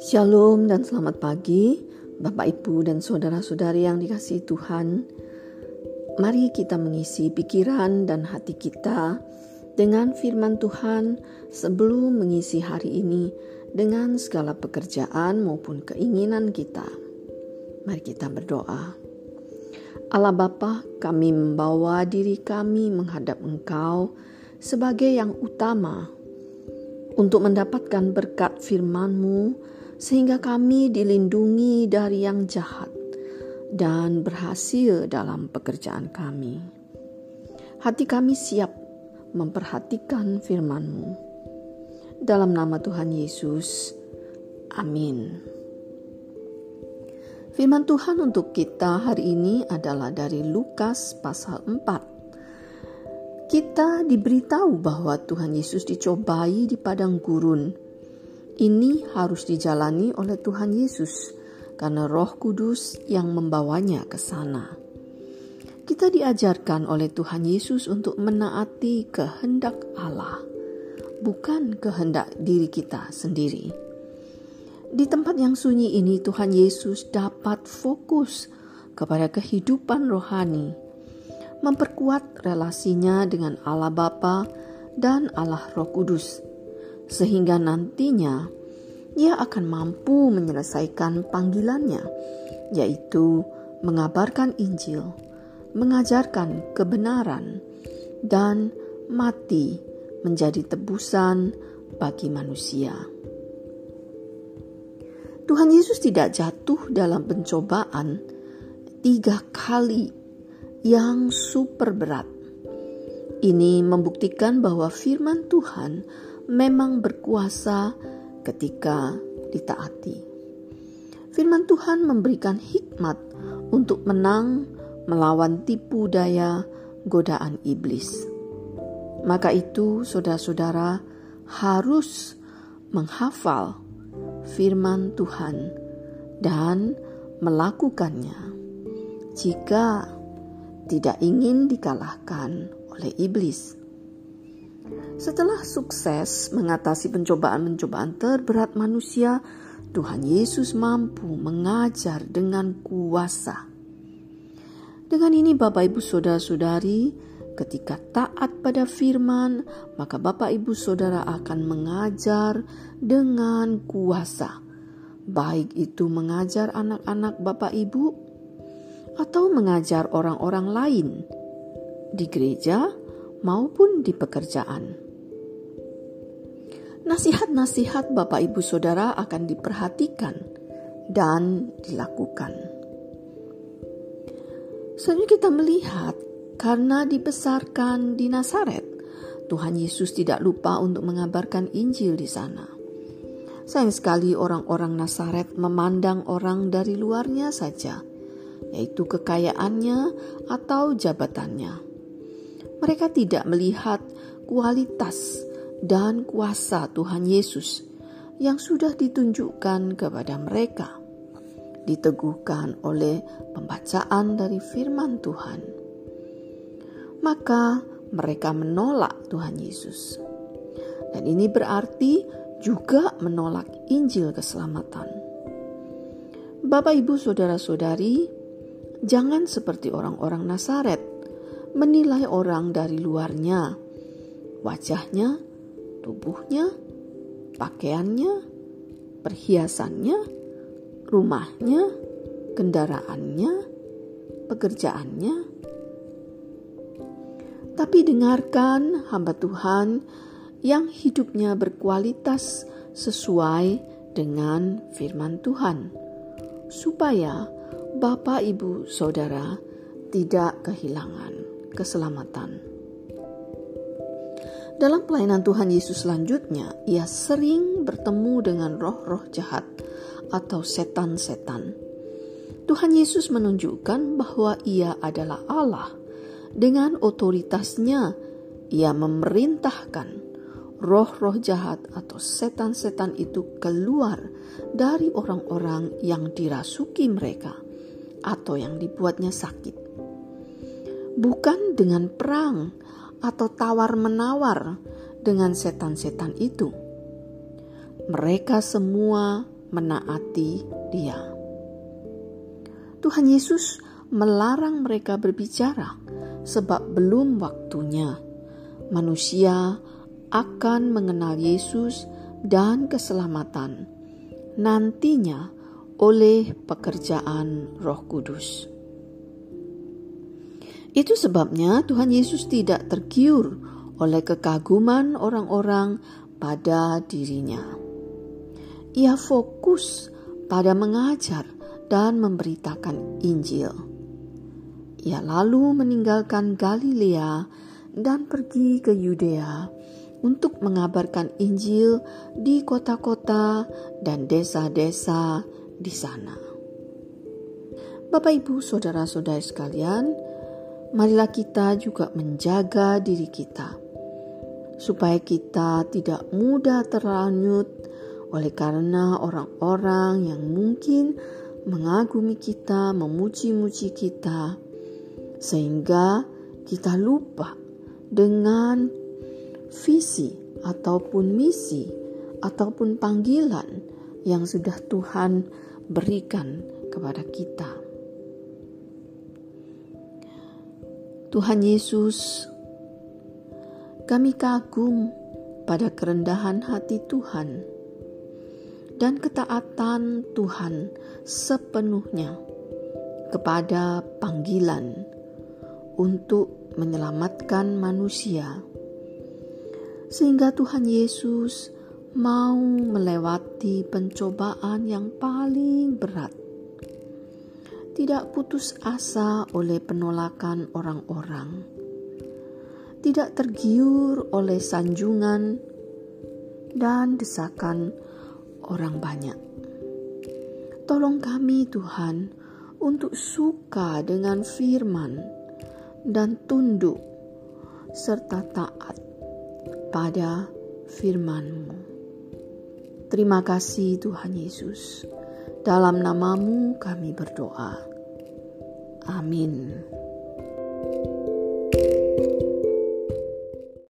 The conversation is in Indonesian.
Shalom dan selamat pagi, Bapak, Ibu, dan saudara-saudari yang dikasihi Tuhan. Mari kita mengisi pikiran dan hati kita dengan firman Tuhan sebelum mengisi hari ini dengan segala pekerjaan maupun keinginan kita. Mari kita berdoa. Allah Bapa, kami membawa diri kami menghadap Engkau sebagai yang utama untuk mendapatkan berkat firman-Mu sehingga kami dilindungi dari yang jahat dan berhasil dalam pekerjaan kami. Hati kami siap memperhatikan firman-Mu. Dalam nama Tuhan Yesus, amin. Firman Tuhan untuk kita hari ini adalah dari Lukas pasal 4. Kita diberitahu bahwa Tuhan Yesus dicobai di padang gurun ini harus dijalani oleh Tuhan Yesus karena Roh Kudus yang membawanya ke sana. Kita diajarkan oleh Tuhan Yesus untuk menaati kehendak Allah, bukan kehendak diri kita sendiri. Di tempat yang sunyi ini, Tuhan Yesus dapat fokus kepada kehidupan rohani, memperkuat relasinya dengan Allah Bapa dan Allah Roh Kudus sehingga nantinya ia akan mampu menyelesaikan panggilannya, yaitu mengabarkan Injil, mengajarkan kebenaran, dan mati menjadi tebusan bagi manusia. Tuhan Yesus tidak jatuh dalam pencobaan tiga kali yang super berat. Ini membuktikan bahwa firman Tuhan memang berkuasa ketika ditaati. Firman Tuhan memberikan hikmat untuk menang melawan tipu daya godaan iblis. Maka itu, saudara-saudara harus menghafal firman Tuhan dan melakukannya jika tidak ingin dikalahkan oleh iblis. Setelah sukses mengatasi pencobaan-pencobaan terberat manusia, Tuhan Yesus mampu mengajar dengan kuasa. Dengan ini Bapak Ibu Saudara-saudari, ketika taat pada firman, maka Bapak Ibu Saudara akan mengajar dengan kuasa. Baik itu mengajar anak-anak Bapak Ibu atau mengajar orang-orang lain di gereja maupun di pekerjaan. Nasihat-nasihat Bapak Ibu Saudara akan diperhatikan dan dilakukan. Selanjutnya kita melihat karena dibesarkan di Nazaret, Tuhan Yesus tidak lupa untuk mengabarkan Injil di sana. Sayang sekali orang-orang Nazaret memandang orang dari luarnya saja, yaitu kekayaannya atau jabatannya. Mereka tidak melihat kualitas dan kuasa Tuhan Yesus yang sudah ditunjukkan kepada mereka, diteguhkan oleh pembacaan dari firman Tuhan. Maka mereka menolak Tuhan Yesus, dan ini berarti juga menolak Injil keselamatan. Bapak, ibu, saudara-saudari, jangan seperti orang-orang Nazaret menilai orang dari luarnya, wajahnya, tubuhnya, pakaiannya, perhiasannya, rumahnya, kendaraannya, pekerjaannya. Tapi dengarkan hamba Tuhan yang hidupnya berkualitas sesuai dengan firman Tuhan, supaya Bapak, Ibu, Saudara tidak kehilangan keselamatan. Dalam pelayanan Tuhan Yesus selanjutnya, ia sering bertemu dengan roh-roh jahat atau setan-setan. Tuhan Yesus menunjukkan bahwa ia adalah Allah. Dengan otoritasnya, ia memerintahkan roh-roh jahat atau setan-setan itu keluar dari orang-orang yang dirasuki mereka atau yang dibuatnya sakit. Bukan dengan perang, atau tawar-menawar, dengan setan-setan itu. Mereka semua menaati Dia. Tuhan Yesus melarang mereka berbicara, sebab belum waktunya. Manusia akan mengenal Yesus dan keselamatan nantinya oleh pekerjaan Roh Kudus. Itu sebabnya Tuhan Yesus tidak tergiur oleh kekaguman orang-orang pada dirinya. Ia fokus pada mengajar dan memberitakan Injil. Ia lalu meninggalkan Galilea dan pergi ke Yudea untuk mengabarkan Injil di kota-kota dan desa-desa di sana. Bapak, ibu, saudara-saudara sekalian, marilah kita juga menjaga diri kita, supaya kita tidak mudah terlanyut oleh karena orang-orang yang mungkin mengagumi kita, memuji-muji kita, sehingga kita lupa dengan visi ataupun misi ataupun panggilan yang sudah Tuhan berikan kepada kita. Tuhan Yesus, kami kagum pada kerendahan hati Tuhan dan ketaatan Tuhan sepenuhnya kepada panggilan untuk menyelamatkan manusia, sehingga Tuhan Yesus mau melewati pencobaan yang paling berat tidak putus asa oleh penolakan orang-orang, tidak tergiur oleh sanjungan dan desakan orang banyak. Tolong kami, Tuhan, untuk suka dengan firman dan tunduk serta taat pada firman-Mu. Terima kasih Tuhan Yesus. Dalam namamu kami berdoa. Amin.